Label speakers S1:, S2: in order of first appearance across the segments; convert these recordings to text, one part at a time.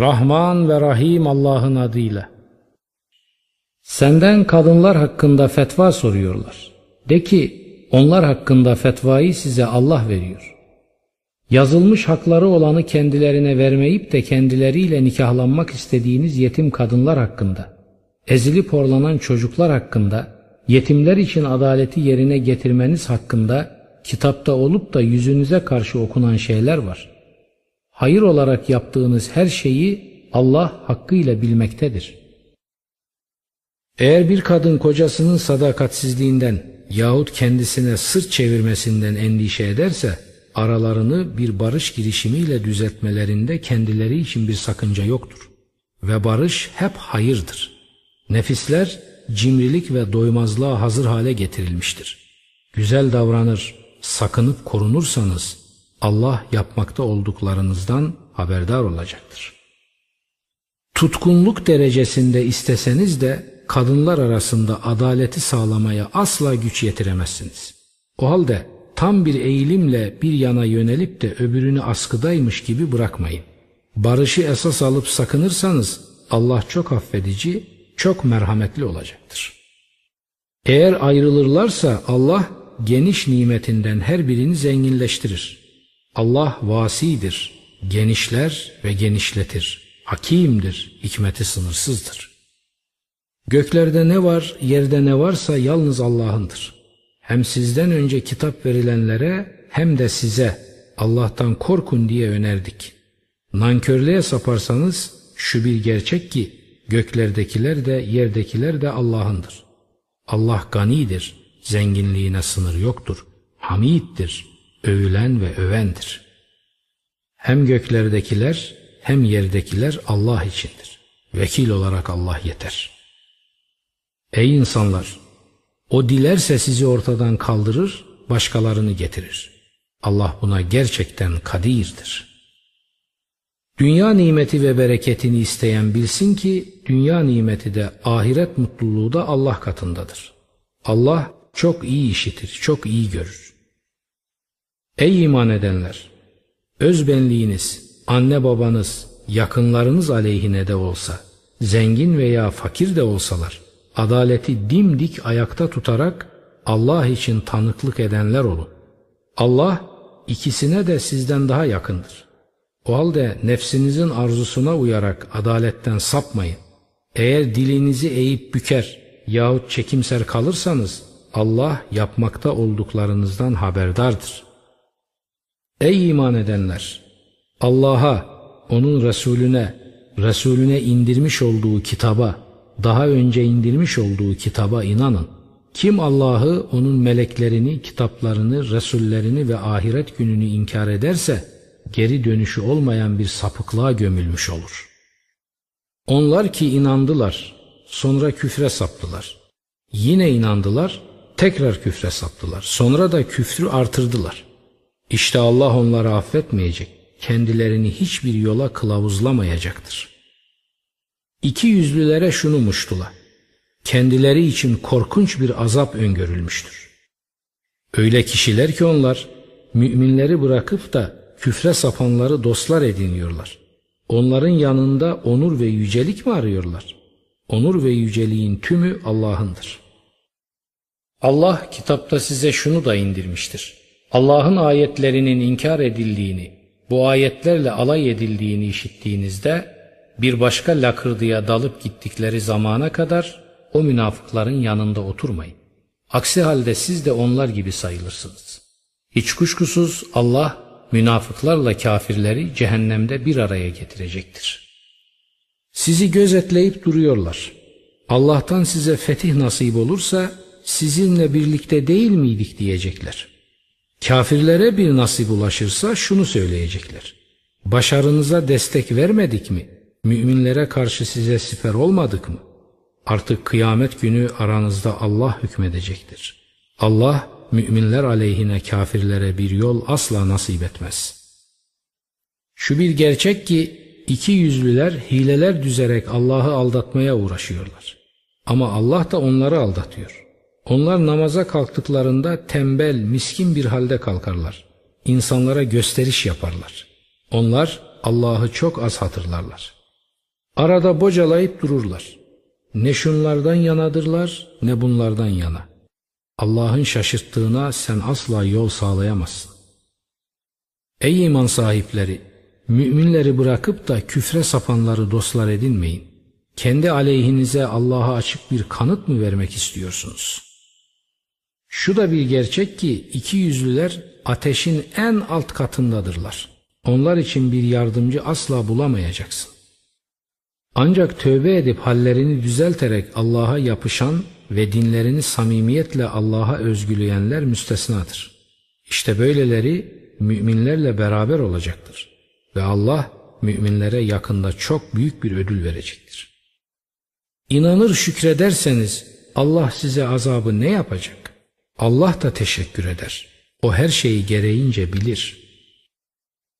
S1: Rahman ve Rahim Allah'ın adıyla. Senden kadınlar hakkında fetva soruyorlar. De ki onlar hakkında fetvayı size Allah veriyor. Yazılmış hakları olanı kendilerine vermeyip de kendileriyle nikahlanmak istediğiniz yetim kadınlar hakkında, ezilip horlanan çocuklar hakkında, yetimler için adaleti yerine getirmeniz hakkında kitapta olup da yüzünüze karşı okunan şeyler var. Hayır olarak yaptığınız her şeyi Allah hakkıyla bilmektedir. Eğer bir kadın kocasının sadakatsizliğinden yahut kendisine sırt çevirmesinden endişe ederse, aralarını bir barış girişimiyle düzeltmelerinde kendileri için bir sakınca yoktur. Ve barış hep hayırdır. Nefisler cimrilik ve doymazlığa hazır hale getirilmiştir. Güzel davranır, sakınıp korunursanız Allah yapmakta olduklarınızdan haberdar olacaktır. Tutkunluk derecesinde isteseniz de kadınlar arasında adaleti sağlamaya asla güç yetiremezsiniz. O halde tam bir eğilimle bir yana yönelip de öbürünü askıdaymış gibi bırakmayın. Barışı esas alıp sakınırsanız Allah çok affedici, çok merhametli olacaktır. Eğer ayrılırlarsa Allah geniş nimetinden her birini zenginleştirir. Allah vasidir, genişler ve genişletir. Hakimdir, hikmeti sınırsızdır. Göklerde ne var, yerde ne varsa yalnız Allah'ındır. Hem sizden önce kitap verilenlere hem de size Allah'tan korkun diye önerdik. Nankörlüğe saparsanız şu bir gerçek ki göklerdekiler de yerdekiler de Allah'ındır. Allah ganidir, zenginliğine sınır yoktur. Hamiddir, övülen ve övendir. Hem göklerdekiler hem yerdekiler Allah içindir. Vekil olarak Allah yeter. Ey insanlar! O dilerse sizi ortadan kaldırır, başkalarını getirir. Allah buna gerçekten kadirdir. Dünya nimeti ve bereketini isteyen bilsin ki dünya nimeti de ahiret mutluluğu da Allah katındadır. Allah çok iyi işitir, çok iyi görür. Ey iman edenler! Özbenliğiniz, anne babanız, yakınlarınız aleyhine de olsa, zengin veya fakir de olsalar, adaleti dimdik ayakta tutarak Allah için tanıklık edenler olun. Allah ikisine de sizden daha yakındır. O halde nefsinizin arzusuna uyarak adaletten sapmayın. Eğer dilinizi eğip büker yahut çekimser kalırsanız Allah yapmakta olduklarınızdan haberdardır. Ey iman edenler! Allah'a, onun Resulüne, Resulüne indirmiş olduğu kitaba, daha önce indirmiş olduğu kitaba inanın. Kim Allah'ı, onun meleklerini, kitaplarını, Resullerini ve ahiret gününü inkar ederse, geri dönüşü olmayan bir sapıklığa gömülmüş olur. Onlar ki inandılar, sonra küfre saptılar. Yine inandılar, tekrar küfre saptılar. Sonra da küfrü artırdılar. İşte Allah onları affetmeyecek, kendilerini hiçbir yola kılavuzlamayacaktır. İki yüzlülere şunu muştula. Kendileri için korkunç bir azap öngörülmüştür. Öyle kişiler ki onlar müminleri bırakıp da küfre sapanları dostlar ediniyorlar. Onların yanında onur ve yücelik mi arıyorlar? Onur ve yüceliğin tümü Allah'ındır. Allah kitapta size şunu da indirmiştir. Allah'ın ayetlerinin inkar edildiğini, bu ayetlerle alay edildiğini işittiğinizde bir başka lakırdıya dalıp gittikleri zamana kadar o münafıkların yanında oturmayın. Aksi halde siz de onlar gibi sayılırsınız. Hiç kuşkusuz Allah münafıklarla kafirleri cehennemde bir araya getirecektir. Sizi gözetleyip duruyorlar. Allah'tan size fetih nasip olursa sizinle birlikte değil miydik diyecekler. Kafirlere bir nasip ulaşırsa şunu söyleyecekler. Başarınıza destek vermedik mi? Müminlere karşı size siper olmadık mı? Artık kıyamet günü aranızda Allah hükmedecektir. Allah müminler aleyhine kafirlere bir yol asla nasip etmez. Şu bir gerçek ki iki yüzlüler hileler düzerek Allah'ı aldatmaya uğraşıyorlar. Ama Allah da onları aldatıyor. Onlar namaza kalktıklarında tembel, miskin bir halde kalkarlar. İnsanlara gösteriş yaparlar. Onlar Allah'ı çok az hatırlarlar. Arada bocalayıp dururlar. Ne şunlardan yanadırlar ne bunlardan yana. Allah'ın şaşırttığına sen asla yol sağlayamazsın. Ey iman sahipleri! Müminleri bırakıp da küfre sapanları dostlar edinmeyin. Kendi aleyhinize Allah'a açık bir kanıt mı vermek istiyorsunuz? Şu da bir gerçek ki iki yüzlüler ateşin en alt katındadırlar. Onlar için bir yardımcı asla bulamayacaksın. Ancak tövbe edip hallerini düzelterek Allah'a yapışan ve dinlerini samimiyetle Allah'a özgüleyenler müstesnadır. İşte böyleleri müminlerle beraber olacaktır. Ve Allah müminlere yakında çok büyük bir ödül verecektir. İnanır şükrederseniz Allah size azabı ne yapacak? Allah da teşekkür eder. O her şeyi gereğince bilir.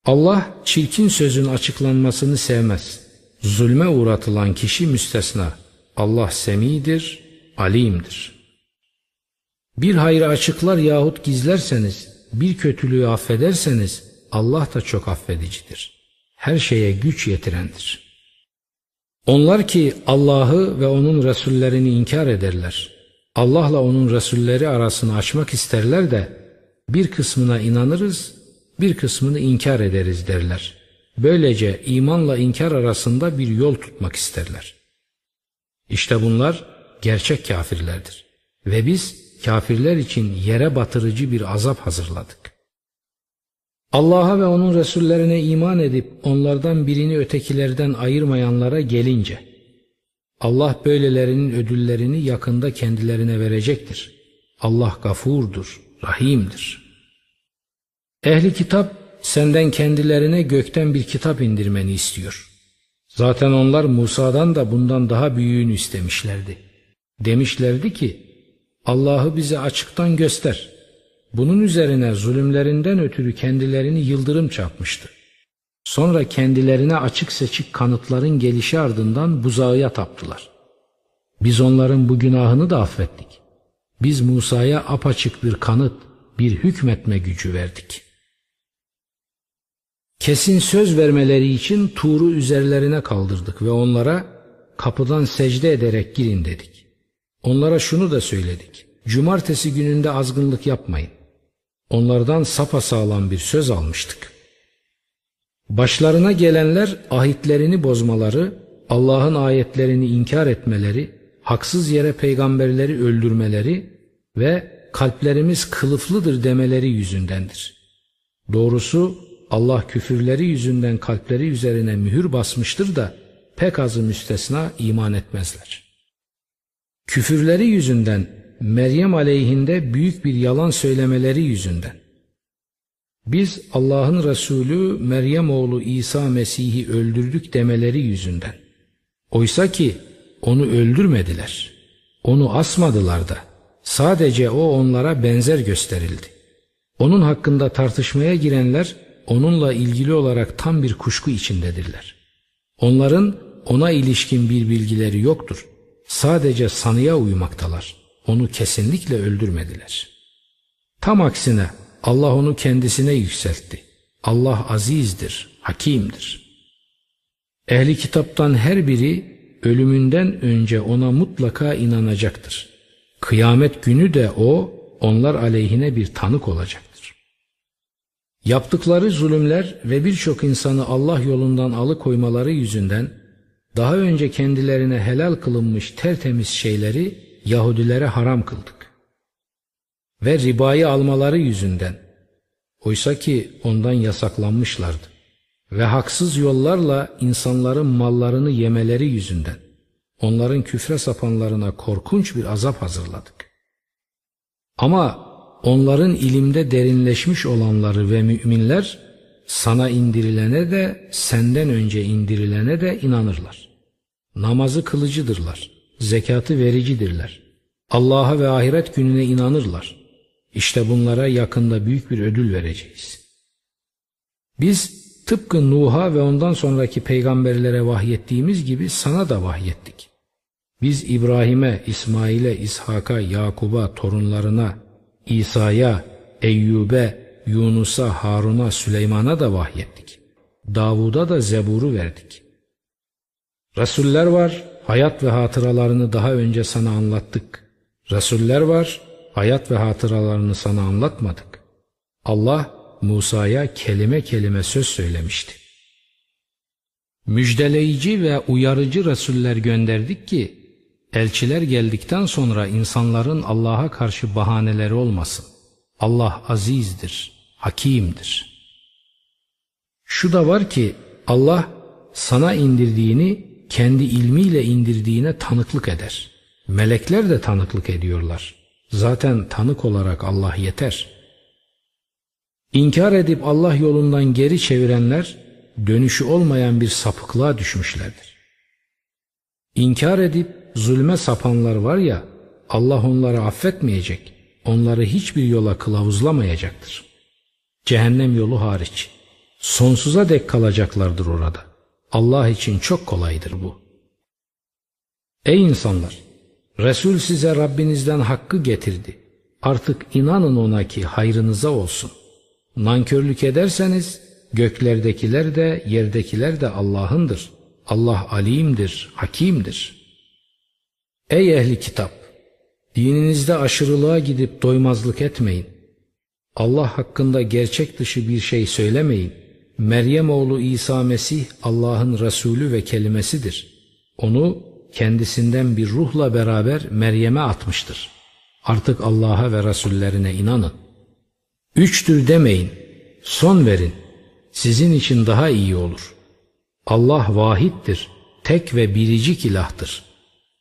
S1: Allah çirkin sözün açıklanmasını sevmez. Zulme uğratılan kişi müstesna. Allah semidir, alimdir. Bir hayrı açıklar yahut gizlerseniz, bir kötülüğü affederseniz Allah da çok affedicidir. Her şeye güç yetirendir. Onlar ki Allah'ı ve onun Resullerini inkar ederler. Allah'la onun Resulleri arasını açmak isterler de bir kısmına inanırız, bir kısmını inkar ederiz derler. Böylece imanla inkar arasında bir yol tutmak isterler. İşte bunlar gerçek kafirlerdir. Ve biz kafirler için yere batırıcı bir azap hazırladık. Allah'a ve onun Resullerine iman edip onlardan birini ötekilerden ayırmayanlara gelince, Allah böylelerinin ödüllerini yakında kendilerine verecektir. Allah gafurdur, rahimdir. Ehli kitap senden kendilerine gökten bir kitap indirmeni istiyor. Zaten onlar Musa'dan da bundan daha büyüğünü istemişlerdi. Demişlerdi ki Allah'ı bize açıktan göster. Bunun üzerine zulümlerinden ötürü kendilerini yıldırım çarpmıştı. Sonra kendilerine açık seçik kanıtların gelişi ardından buzağıya taptılar. Biz onların bu günahını da affettik. Biz Musa'ya apaçık bir kanıt, bir hükmetme gücü verdik.'' Kesin söz vermeleri için Tur'u üzerlerine kaldırdık ve onlara kapıdan secde ederek girin dedik. Onlara şunu da söyledik. Cumartesi gününde azgınlık yapmayın. Onlardan sapasağlam bir söz almıştık. Başlarına gelenler ahitlerini bozmaları, Allah'ın ayetlerini inkar etmeleri, haksız yere peygamberleri öldürmeleri ve kalplerimiz kılıflıdır demeleri yüzündendir. Doğrusu Allah küfürleri yüzünden kalpleri üzerine mühür basmıştır da pek azı müstesna iman etmezler. Küfürleri yüzünden Meryem aleyhinde büyük bir yalan söylemeleri yüzünden. Biz Allah'ın Resulü Meryem oğlu İsa Mesih'i öldürdük demeleri yüzünden. Oysa ki onu öldürmediler. Onu asmadılar da. Sadece o onlara benzer gösterildi. Onun hakkında tartışmaya girenler onunla ilgili olarak tam bir kuşku içindedirler. Onların ona ilişkin bir bilgileri yoktur. Sadece sanıya uymaktalar. Onu kesinlikle öldürmediler. Tam aksine Allah onu kendisine yükseltti. Allah azizdir, hakimdir. Ehli kitaptan her biri ölümünden önce ona mutlaka inanacaktır. Kıyamet günü de o onlar aleyhine bir tanık olacak. Yaptıkları zulümler ve birçok insanı Allah yolundan alıkoymaları yüzünden daha önce kendilerine helal kılınmış tertemiz şeyleri Yahudilere haram kıldık. Ve ribayı almaları yüzünden oysa ki ondan yasaklanmışlardı. Ve haksız yollarla insanların mallarını yemeleri yüzünden onların küfre sapanlarına korkunç bir azap hazırladık. Ama onların ilimde derinleşmiş olanları ve müminler sana indirilene de senden önce indirilene de inanırlar. Namazı kılıcıdırlar, zekatı vericidirler. Allah'a ve ahiret gününe inanırlar. İşte bunlara yakında büyük bir ödül vereceğiz. Biz tıpkı Nuh'a ve ondan sonraki peygamberlere vahyettiğimiz gibi sana da vahyettik. Biz İbrahim'e, İsmail'e, İshak'a, Yakub'a, torunlarına, İsa'ya, Eyyub'e, Yunus'a, Harun'a, Süleyman'a da vahyettik. Davud'a da Zebur'u verdik. Resuller var, hayat ve hatıralarını daha önce sana anlattık. Resuller var, hayat ve hatıralarını sana anlatmadık. Allah Musa'ya kelime kelime söz söylemişti. Müjdeleyici ve uyarıcı Resuller gönderdik ki, elçiler geldikten sonra insanların Allah'a karşı bahaneleri olmasın. Allah azizdir, hakimdir. Şu da var ki Allah sana indirdiğini kendi ilmiyle indirdiğine tanıklık eder. Melekler de tanıklık ediyorlar. Zaten tanık olarak Allah yeter. İnkar edip Allah yolundan geri çevirenler dönüşü olmayan bir sapıklığa düşmüşlerdir. İnkar edip zulme sapanlar var ya Allah onları affetmeyecek, onları hiçbir yola kılavuzlamayacaktır. Cehennem yolu hariç. Sonsuza dek kalacaklardır orada. Allah için çok kolaydır bu. Ey insanlar! Resul size Rabbinizden hakkı getirdi. Artık inanın ona ki hayrınıza olsun. Nankörlük ederseniz göklerdekiler de yerdekiler de Allah'ındır. Allah alimdir, hakimdir. Ey ehli kitap! Dininizde aşırılığa gidip doymazlık etmeyin. Allah hakkında gerçek dışı bir şey söylemeyin. Meryem oğlu İsa Mesih Allah'ın Resulü ve kelimesidir. Onu kendisinden bir ruhla beraber Meryem'e atmıştır. Artık Allah'a ve Resullerine inanın. Üçtür demeyin, son verin. Sizin için daha iyi olur. Allah vahittir, tek ve biricik ilahtır.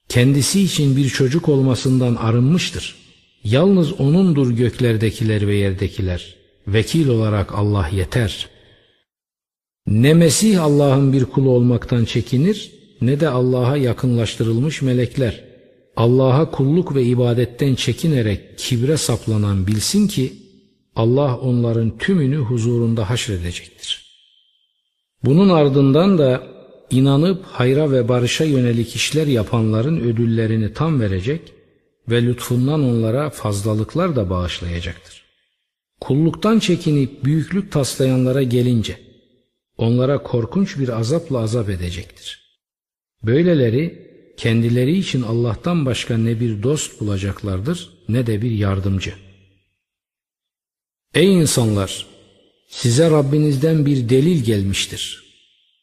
S1: Kendisi için bir çocuk olmasından arınmıştır. Yalnız O'nundur göklerdekiler ve yerdekiler. Vekil olarak Allah yeter.'' Ne Mesih Allah'ın bir kulu olmaktan çekinir ne de Allah'a yakınlaştırılmış melekler. Allah'a kulluk ve ibadetten çekinerek kibre saplanan bilsin ki Allah onların tümünü huzurunda haşredecektir. Bunun ardından da inanıp hayra ve barışa yönelik işler yapanların ödüllerini tam verecek ve lütfundan onlara fazlalıklar da bağışlayacaktır. Kulluktan çekinip büyüklük taslayanlara gelince onlara korkunç bir azapla azap edecektir. Böyleleri kendileri için Allah'tan başka ne bir dost bulacaklardır ne de bir yardımcı. Ey insanlar! Size Rabbinizden bir delil gelmiştir.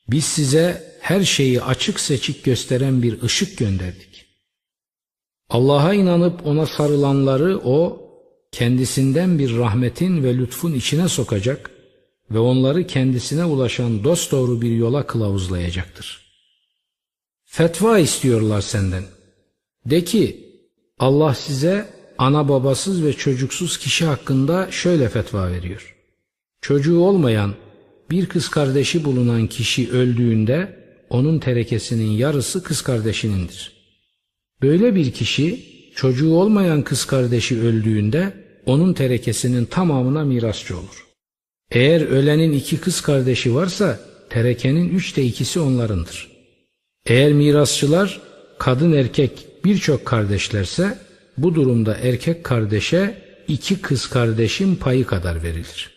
S1: Biz size her şeyi açık seçik gösteren bir ışık gönderdik. Allah'a inanıp ona sarılanları o kendisinden bir rahmetin ve lütfun içine sokacak ve onları kendisine ulaşan dosdoğru bir yola kılavuzlayacaktır. Fetva istiyorlar senden. De ki Allah size ana babasız ve çocuksuz kişi hakkında şöyle fetva veriyor. Çocuğu olmayan bir kız kardeşi bulunan kişi öldüğünde onun terekesinin yarısı kız kardeşinindir. Böyle bir kişi çocuğu olmayan kız kardeşi öldüğünde onun terekesinin tamamına mirasçı olur. Eğer ölenin iki kız kardeşi varsa terekenin üçte ikisi onlarındır. Eğer mirasçılar kadın erkek birçok kardeşlerse bu durumda erkek kardeşe iki kız kardeşin payı kadar verilir.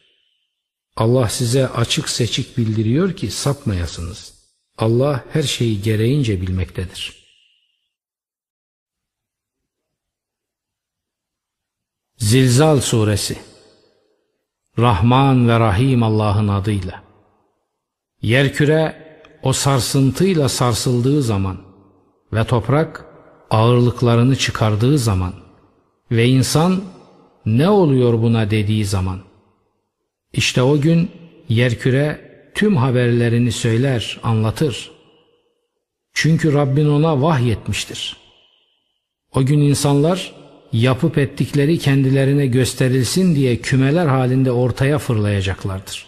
S1: Allah size açık seçik bildiriyor ki sapmayasınız. Allah her şeyi gereğince bilmektedir. Zilzal Suresi Rahman ve Rahim Allah'ın adıyla. Yerküre o sarsıntıyla sarsıldığı zaman ve toprak ağırlıklarını çıkardığı zaman ve insan ne oluyor buna dediği zaman işte o gün yerküre tüm haberlerini söyler, anlatır. Çünkü Rabbin ona vahyetmiştir. O gün insanlar yapıp ettikleri kendilerine gösterilsin diye kümeler halinde ortaya fırlayacaklardır.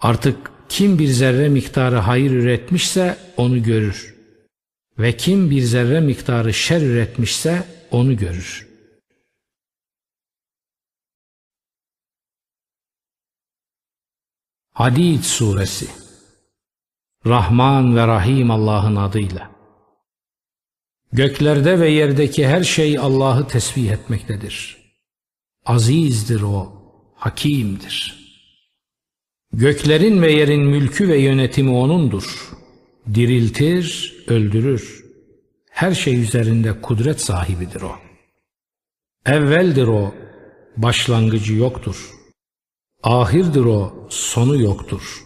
S1: Artık kim bir zerre miktarı hayır üretmişse onu görür. Ve kim bir zerre miktarı şer üretmişse onu görür. Hadid Suresi Rahman ve Rahim Allah'ın adıyla Göklerde ve yerdeki her şey Allah'ı tesbih etmektedir. Azizdir o, hakimdir. Göklerin ve yerin mülkü ve yönetimi O'nundur. Diriltir, öldürür. Her şey üzerinde kudret sahibidir o. Evveldir o, başlangıcı yoktur. Ahirdir o, sonu yoktur.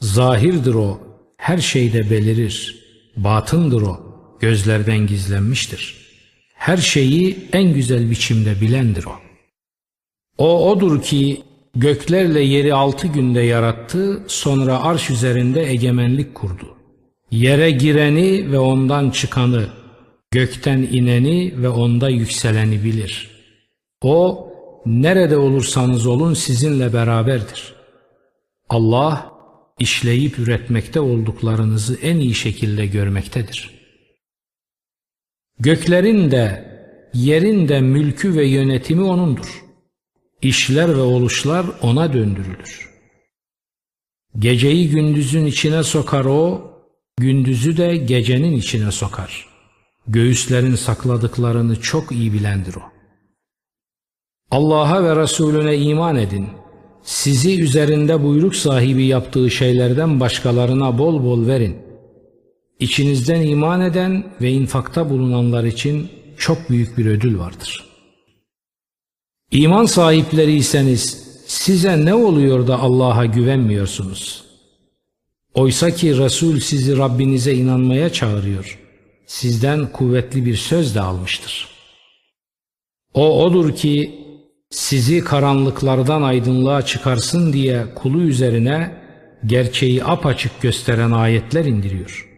S1: Zahirdir o, her şeyde belirir. Batındır o, gözlerden gizlenmiştir. Her şeyi en güzel biçimde bilendir o. O odur ki göklerle yeri altı günde yarattı, sonra arş üzerinde egemenlik kurdu. Yere gireni ve ondan çıkanı, gökten ineni ve onda yükseleni bilir. O, nerede olursanız olun sizinle beraberdir. Allah, işleyip üretmekte olduklarınızı en iyi şekilde görmektedir. Göklerin de, yerin de mülkü ve yönetimi O'nundur. İşler ve oluşlar O'na döndürülür. Geceyi gündüzün içine sokar O, gündüzü de gecenin içine sokar. Göğüslerin sakladıklarını çok iyi bilendir O. Allah'a ve Resulüne iman edin. Sizi üzerinde buyruk sahibi yaptığı şeylerden başkalarına bol bol verin. İçinizden iman eden ve infakta bulunanlar için çok büyük bir ödül vardır. İman sahipleriyseniz size ne oluyor da Allah'a güvenmiyorsunuz? Oysa ki Resul sizi Rabbinize inanmaya çağırıyor. Sizden kuvvetli bir söz de almıştır. O odur ki sizi karanlıklardan aydınlığa çıkarsın diye kulu üzerine gerçeği apaçık gösteren ayetler indiriyor.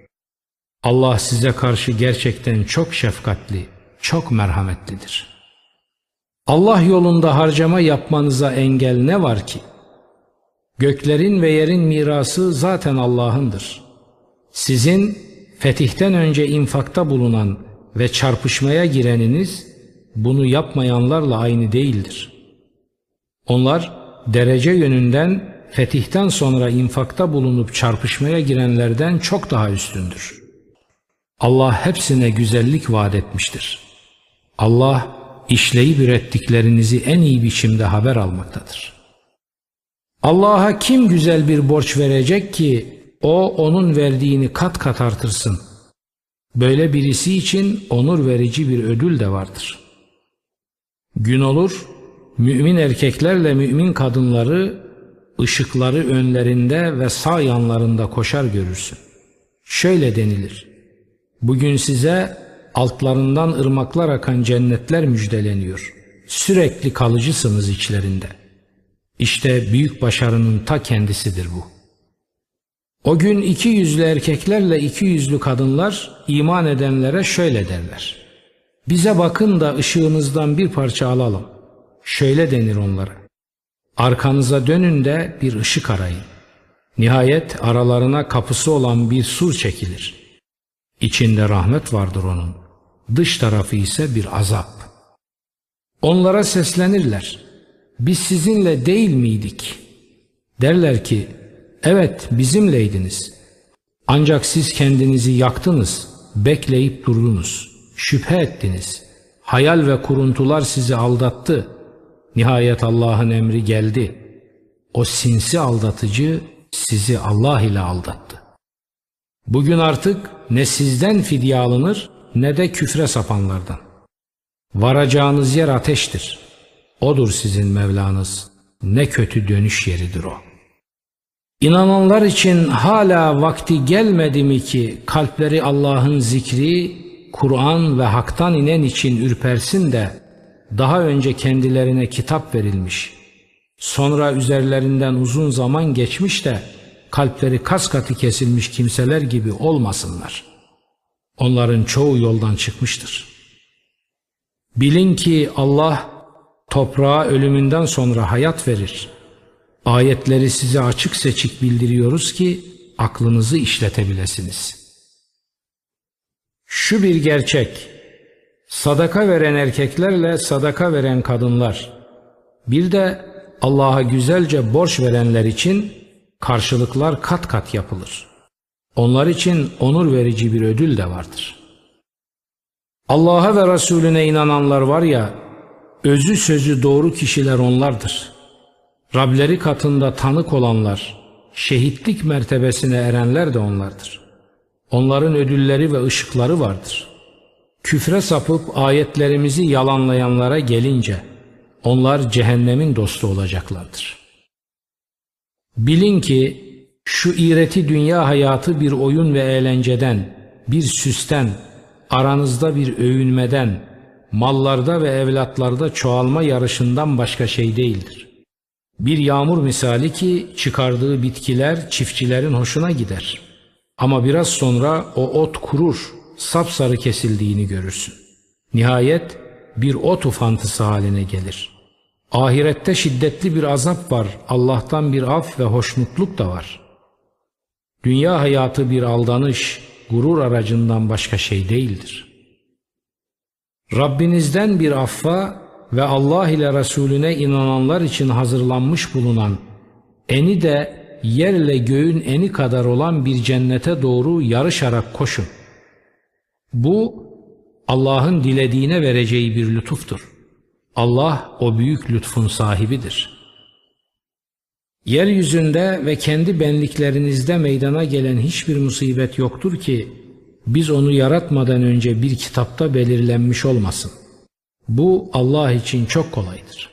S1: Allah size karşı gerçekten çok şefkatli, çok merhametlidir. Allah yolunda harcama yapmanıza engel ne var ki? Göklerin ve yerin mirası zaten Allah'ındır. Sizin fetihten önce infakta bulunan ve çarpışmaya gireniniz bunu yapmayanlarla aynı değildir. Onlar derece yönünden fetihten sonra infakta bulunup çarpışmaya girenlerden çok daha üstündür. Allah hepsine güzellik vaat etmiştir. Allah işleyip ürettiklerinizi en iyi biçimde haber almaktadır. Allah'a kim güzel bir borç verecek ki o onun verdiğini kat kat artırsın. Böyle birisi için onur verici bir ödül de vardır.'' Gün olur, mümin erkeklerle mümin kadınları ışıkları önlerinde ve sağ yanlarında koşar görürsün. Şöyle denilir. Bugün size altlarından ırmaklar akan cennetler müjdeleniyor. Sürekli kalıcısınız içlerinde. İşte büyük başarının ta kendisidir bu. O gün iki yüzlü erkeklerle iki yüzlü kadınlar iman edenlere şöyle derler. Bize bakın da ışığınızdan bir parça alalım. Şöyle denir onlara. Arkanıza dönün de bir ışık arayın. Nihayet aralarına kapısı olan bir sur çekilir. İçinde rahmet vardır onun. Dış tarafı ise bir azap. Onlara seslenirler. Biz sizinle değil miydik? Derler ki, evet bizimleydiniz. Ancak siz kendinizi yaktınız, bekleyip durdunuz.'' Şüphe ettiniz. Hayal ve kuruntular sizi aldattı. Nihayet Allah'ın emri geldi. O sinsi aldatıcı sizi Allah ile aldattı. Bugün artık ne sizden fidye alınır ne de küfre sapanlardan. Varacağınız yer ateştir. Odur sizin Mevlanız. Ne kötü dönüş yeridir o. İnananlar için hala vakti gelmedi mi ki kalpleri Allah'ın zikri Kur'an ve haktan inen için ürpersin de daha önce kendilerine kitap verilmiş. Sonra üzerlerinden uzun zaman geçmiş de kalpleri kas katı kesilmiş kimseler gibi olmasınlar. Onların çoğu yoldan çıkmıştır. Bilin ki Allah toprağa ölümünden sonra hayat verir. Ayetleri size açık seçik bildiriyoruz ki aklınızı işletebilesiniz.'' Şu bir gerçek, sadaka veren erkeklerle sadaka veren kadınlar, bir de Allah'a güzelce borç verenler için karşılıklar kat kat yapılır. Onlar için onur verici bir ödül de vardır. Allah'a ve Resulüne inananlar var ya, özü sözü doğru kişiler onlardır. Rableri katında tanık olanlar, şehitlik mertebesine erenler de onlardır. Onların ödülleri ve ışıkları vardır. Küfre sapıp ayetlerimizi yalanlayanlara gelince onlar cehennemin dostu olacaklardır. Bilin ki şu iğreti dünya hayatı bir oyun ve eğlenceden, bir süsten, aranızda bir övünmeden, mallarda ve evlatlarda çoğalma yarışından başka şey değildir. Bir yağmur misali ki çıkardığı bitkiler çiftçilerin hoşuna gider. Ama biraz sonra o ot kurur, sapsarı kesildiğini görürsün. Nihayet bir ot ufantısı haline gelir. Ahirette şiddetli bir azap var, Allah'tan bir af ve hoşnutluk da var. Dünya hayatı bir aldanış, gurur aracından başka şey değildir. Rabbinizden bir affa ve Allah ile Resulüne inananlar için hazırlanmış bulunan eni de yerle göğün eni kadar olan bir cennete doğru yarışarak koşun. Bu Allah'ın dilediğine vereceği bir lütuftur. Allah o büyük lütfun sahibidir. Yeryüzünde ve kendi benliklerinizde meydana gelen hiçbir musibet yoktur ki biz onu yaratmadan önce bir kitapta belirlenmiş olmasın. Bu Allah için çok kolaydır.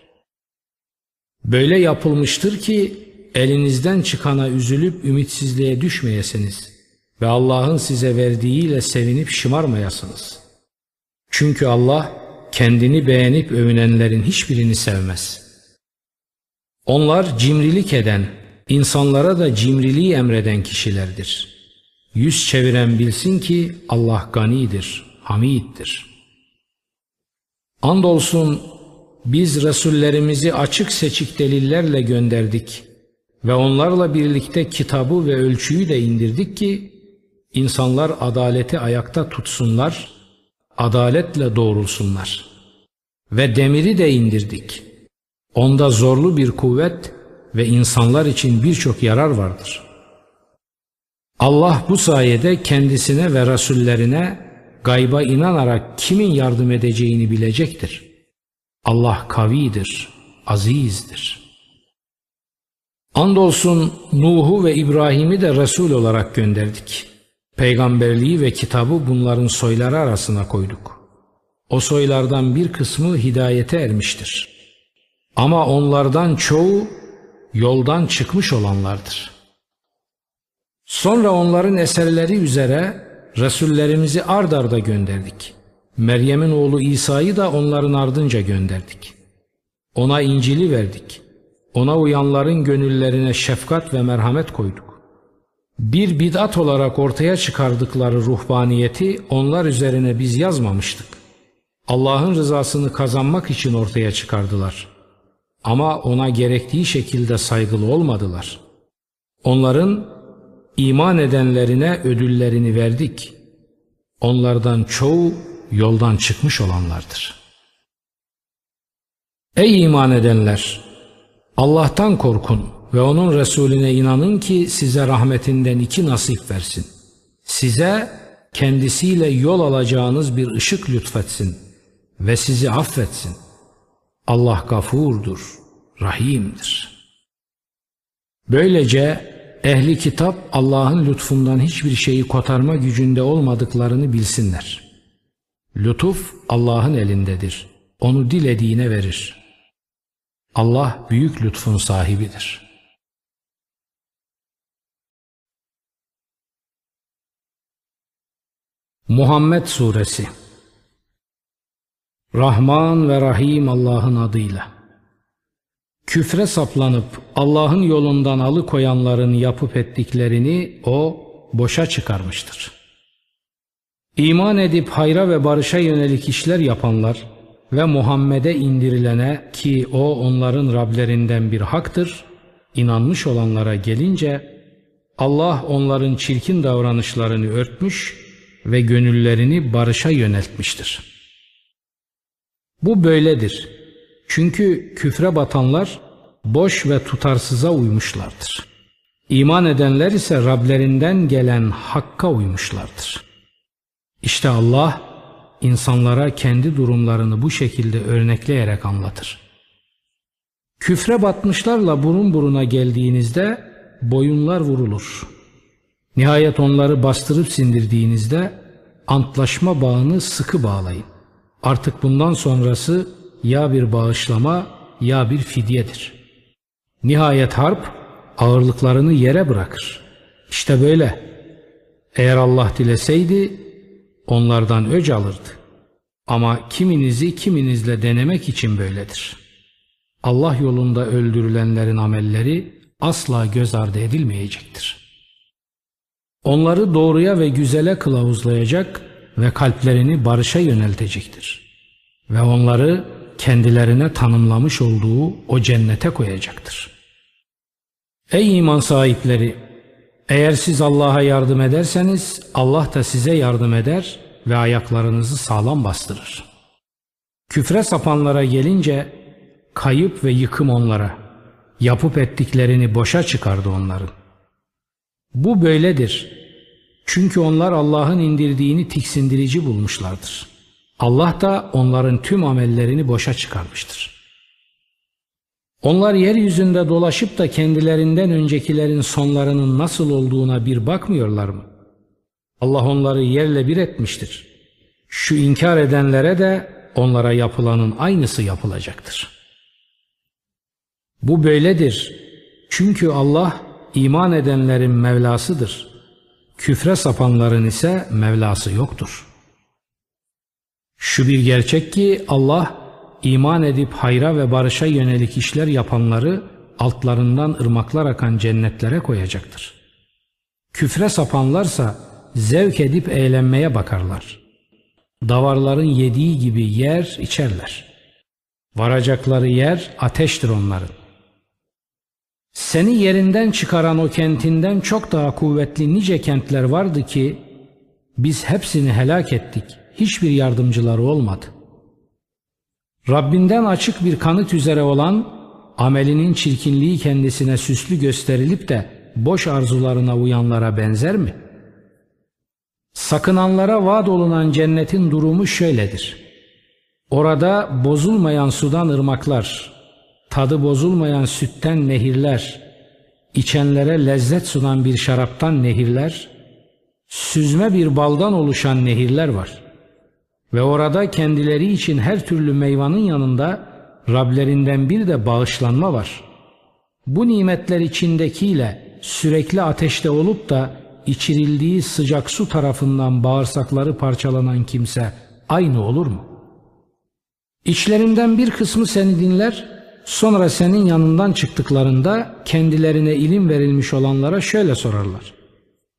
S1: Böyle yapılmıştır ki elinizden çıkana üzülüp ümitsizliğe düşmeyesiniz ve Allah'ın size verdiğiyle sevinip şımarmayasınız. Çünkü Allah kendini beğenip övünenlerin hiçbirini sevmez. Onlar cimrilik eden, insanlara da cimriliği emreden kişilerdir.'' Yüz çeviren bilsin ki Allah ganidir, hamiddir. Andolsun biz Resullerimizi açık seçik delillerle gönderdik ve onlarla birlikte kitabı ve ölçüyü de indirdik ki insanlar adaleti ayakta tutsunlar, adaletle doğrulsunlar. Ve demiri de indirdik. Onda zorlu bir kuvvet ve insanlar için birçok yarar vardır.'' Allah bu sayede kendisine ve rasullerine gayba inanarak kimin yardım edeceğini bilecektir. Allah kavidir, azizdir. Andolsun Nuh'u ve İbrahim'i de Resul olarak gönderdik. Peygamberliği ve kitabı bunların soyları arasına koyduk. O soylardan bir kısmı hidayete ermiştir. Ama onlardan çoğu yoldan çıkmış olanlardır.'' Sonra onların eserleri üzere Resullerimizi ard arda gönderdik. Meryem'in oğlu İsa'yı da onların ardınca gönderdik. Ona İncil'i verdik. Ona uyanların gönüllerine şefkat ve merhamet koyduk. Bir bid'at olarak ortaya çıkardıkları ruhbaniyeti onlar üzerine biz yazmamıştık. Allah'ın rızasını kazanmak için ortaya çıkardılar. Ama ona gerektiği şekilde saygılı olmadılar. Onların İman edenlerine ödüllerini verdik. Onlardan çoğu yoldan çıkmış olanlardır. Ey iman edenler! Allah'tan korkun ve onun Resulüne inanın ki size rahmetinden iki nasip versin. Size kendisiyle yol alacağınız bir ışık lütfetsin ve sizi affetsin. Allah gafurdur, rahimdir. Böylece Ehli kitap Allah'ın lütfundan hiçbir şeyi kotarma gücünde olmadıklarını bilsinler. Lütuf Allah'ın elindedir. Onu dilediğine verir. Allah büyük lütfun sahibidir. Muhammed Suresi Rahman ve Rahim Allah'ın adıyla Küfre saplanıp Allah'ın yolundan alıkoyanların yapıp ettiklerini o boşa çıkarmıştır. İman edip hayra ve barışa yönelik işler yapanlar ve Muhammed'e indirilene ki o onların Rablerinden bir haktır, inanmış olanlara gelince Allah onların çirkin davranışlarını örtmüş ve gönüllerini barışa yöneltmiştir. Bu böyledir. Çünkü küfre batanlar boş ve tutarsıza uymuşlardır. İman edenler ise Rablerinden gelen hakka uymuşlardır. İşte Allah insanlara kendi durumlarını bu şekilde örnekleyerek anlatır. Küfre batmışlarla burun buruna geldiğinizde boyunlar vurulur. Nihayet onları bastırıp sindirdiğinizde antlaşma bağını sıkı bağlayın. Artık bundan sonrası ya bir bağışlama ya bir fidyedir. Nihayet harp ağırlıklarını yere bırakır. İşte böyle. Eğer Allah dileseydi onlardan öc alırdı. Ama kiminizi kiminizle denemek için böyledir. Allah yolunda öldürülenlerin amelleri asla göz ardı edilmeyecektir. Onları doğruya ve güzele kılavuzlayacak ve kalplerini barışa yöneltecektir. Ve onları kendilerine tanımlamış olduğu o cennete koyacaktır. Ey iman sahipleri! Eğer siz Allah'a yardım ederseniz Allah da size yardım eder ve ayaklarınızı sağlam bastırır. Küfre sapanlara gelince kayıp ve yıkım onlara, yapıp ettiklerini boşa çıkardı onların. Bu böyledir. Çünkü onlar Allah'ın indirdiğini tiksindirici bulmuşlardır. Allah da onların tüm amellerini boşa çıkarmıştır. Onlar yeryüzünde dolaşıp da kendilerinden öncekilerin sonlarının nasıl olduğuna bir bakmıyorlar mı? Allah onları yerle bir etmiştir. Şu inkar edenlere de onlara yapılanın aynısı yapılacaktır. Bu böyledir. Çünkü Allah iman edenlerin Mevlasıdır. Küfre sapanların ise Mevlası yoktur. Şu bir gerçek ki Allah iman edip hayra ve barışa yönelik işler yapanları altlarından ırmaklar akan cennetlere koyacaktır. Küfre sapanlarsa zevk edip eğlenmeye bakarlar. Davarların yediği gibi yer içerler. Varacakları yer ateştir onların. Seni yerinden çıkaran o kentinden çok daha kuvvetli nice kentler vardı ki biz hepsini helak ettik. Hiçbir yardımcıları olmadı. Rabbinden açık bir kanıt üzere olan amelinin çirkinliği kendisine süslü gösterilip de boş arzularına uyanlara benzer mi? Sakınanlara vaat olunan cennetin durumu şöyledir. Orada bozulmayan sudan ırmaklar, tadı bozulmayan sütten nehirler, içenlere lezzet sunan bir şaraptan nehirler, süzme bir baldan oluşan nehirler var. Ve orada kendileri için her türlü meyvanın yanında Rablerinden bir de bağışlanma var. Bu nimetler içindekiyle sürekli ateşte olup da içirildiği sıcak su tarafından bağırsakları parçalanan kimse aynı olur mu? İçlerinden bir kısmı seni dinler, sonra senin yanından çıktıklarında kendilerine ilim verilmiş olanlara şöyle sorarlar.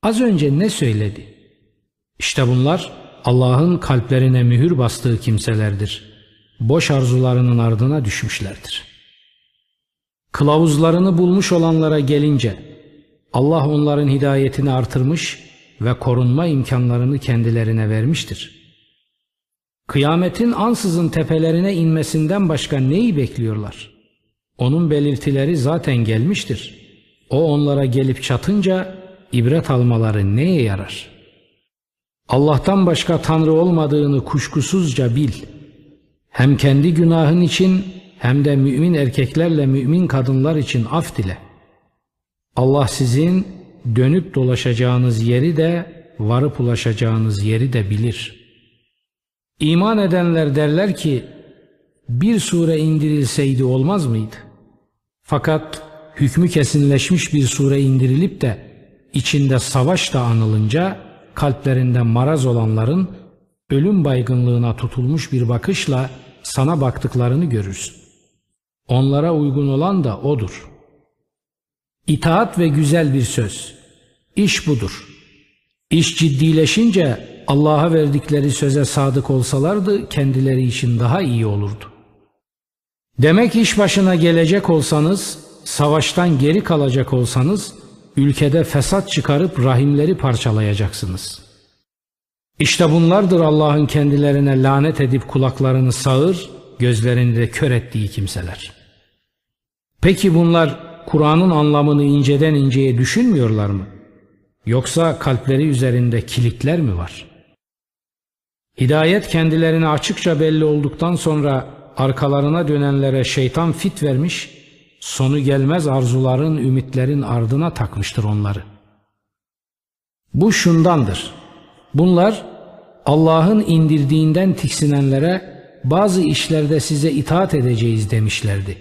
S1: Az önce ne söyledi? İşte bunlar Allah'ın kalplerine mühür bastığı kimselerdir. Boş arzularının ardına düşmüşlerdir. Kılavuzlarını bulmuş olanlara gelince Allah onların hidayetini artırmış ve korunma imkanlarını kendilerine vermiştir. Kıyametin ansızın tepelerine inmesinden başka neyi bekliyorlar? Onun belirtileri zaten gelmiştir. O onlara gelip çatınca ibret almaları neye yarar?'' Allah'tan başka Tanrı olmadığını kuşkusuzca bil. Hem kendi günahın için hem de mümin erkeklerle mümin kadınlar için af dile. Allah sizin dönüp dolaşacağınız yeri de varıp ulaşacağınız yeri de bilir. İman edenler derler ki bir sure indirilseydi olmaz mıydı? Fakat hükmü kesinleşmiş bir sure indirilip de içinde savaş da anılınca kalplerinde maraz olanların ölüm baygınlığına tutulmuş bir bakışla sana baktıklarını görürsün. Onlara uygun olan da odur. İtaat ve güzel bir söz. İş budur. İş ciddileşince Allah'a verdikleri söze sadık olsalardı kendileri için daha iyi olurdu. Demek iş başına gelecek olsanız, savaştan geri kalacak olsanız ülkede fesat çıkarıp rahimleri parçalayacaksınız. İşte bunlardır Allah'ın kendilerine lanet edip kulaklarını sağır, gözlerini de kör ettiği kimseler. Peki bunlar Kur'an'ın anlamını inceden inceye düşünmüyorlar mı? Yoksa kalpleri üzerinde kilitler mi var? Hidayet kendilerine açıkça belli olduktan sonra arkalarına dönenlere şeytan fit vermiş sonu gelmez arzuların, ümitlerin ardına takmıştır onları. Bu şundandır. Bunlar Allah'ın indirdiğinden tiksinenlere bazı işlerde size itaat edeceğiz demişlerdi.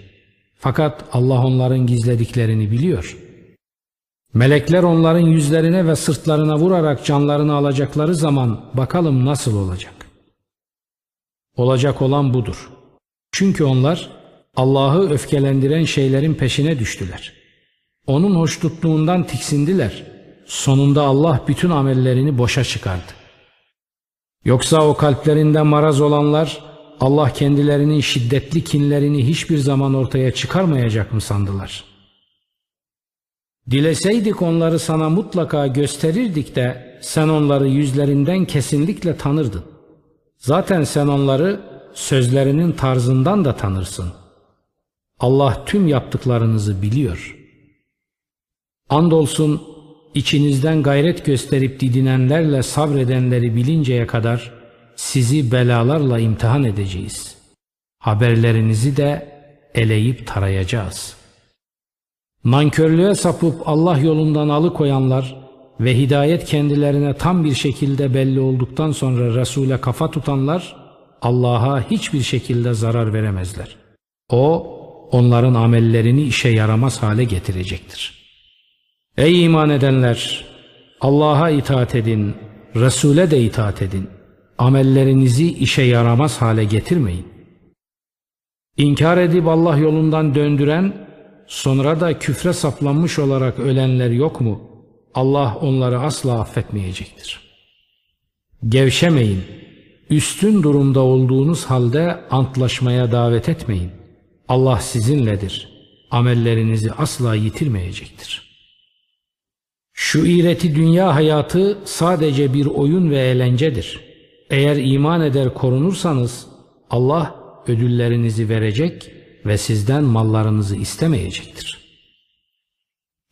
S1: Fakat Allah onların gizlediklerini biliyor. Melekler onların yüzlerine ve sırtlarına vurarak canlarını alacakları zaman bakalım nasıl olacak. Olacak olan budur. Çünkü onlar Allah'ı öfkelendiren şeylerin peşine düştüler. Onun hoşnutluğundan tiksindiler. Sonunda Allah bütün amellerini boşa çıkardı. Yoksa o kalplerinde maraz olanlar Allah kendilerinin şiddetli kinlerini hiçbir zaman ortaya çıkarmayacak mı sandılar? Dileseydik onları sana mutlaka gösterirdik de sen onları yüzlerinden kesinlikle tanırdın. Zaten sen onları sözlerinin tarzından da tanırsın. Allah tüm yaptıklarınızı biliyor. Andolsun içinizden gayret gösterip didinenlerle sabredenleri bilinceye kadar sizi belalarla imtihan edeceğiz. Haberlerinizi de eleyip tarayacağız. Nankörlüğe sapıp Allah yolundan alıkoyanlar ve hidayet kendilerine tam bir şekilde belli olduktan sonra Resul'e kafa tutanlar Allah'a hiçbir şekilde zarar veremezler. O onların amellerini işe yaramaz hale getirecektir. Ey iman edenler! Allah'a itaat edin, Resul'e de itaat edin. Amellerinizi işe yaramaz hale getirmeyin. İnkar edip Allah yolundan döndüren, sonra da küfre saplanmış olarak ölenler yok mu? Allah onları asla affetmeyecektir. Gevşemeyin, üstün durumda olduğunuz halde antlaşmaya davet etmeyin. Allah sizinledir, amellerinizi asla yitirmeyecektir.'' Şu iğreti dünya hayatı sadece bir oyun ve eğlencedir. Eğer iman eder korunursanız Allah ödüllerinizi verecek ve sizden mallarınızı istemeyecektir.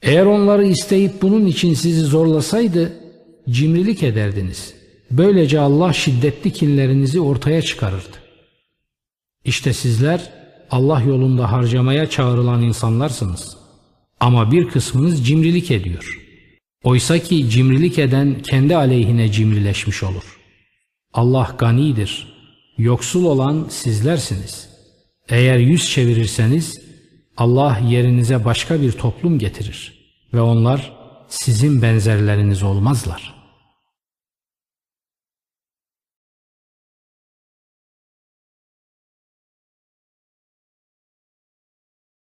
S1: Eğer onları isteyip bunun için sizi zorlasaydı cimrilik ederdiniz. Böylece Allah şiddetli kinlerinizi ortaya çıkarırdı. İşte sizler Allah yolunda harcamaya çağrılan insanlarsınız. Ama bir kısmınız cimrilik ediyor.'' Oysa ki cimrilik eden kendi aleyhine cimrileşmiş olur. Allah ganidir. Yoksul olan sizlersiniz. Eğer yüz çevirirseniz Allah yerinize başka bir toplum getirir ve onlar sizin benzerleriniz olmazlar.''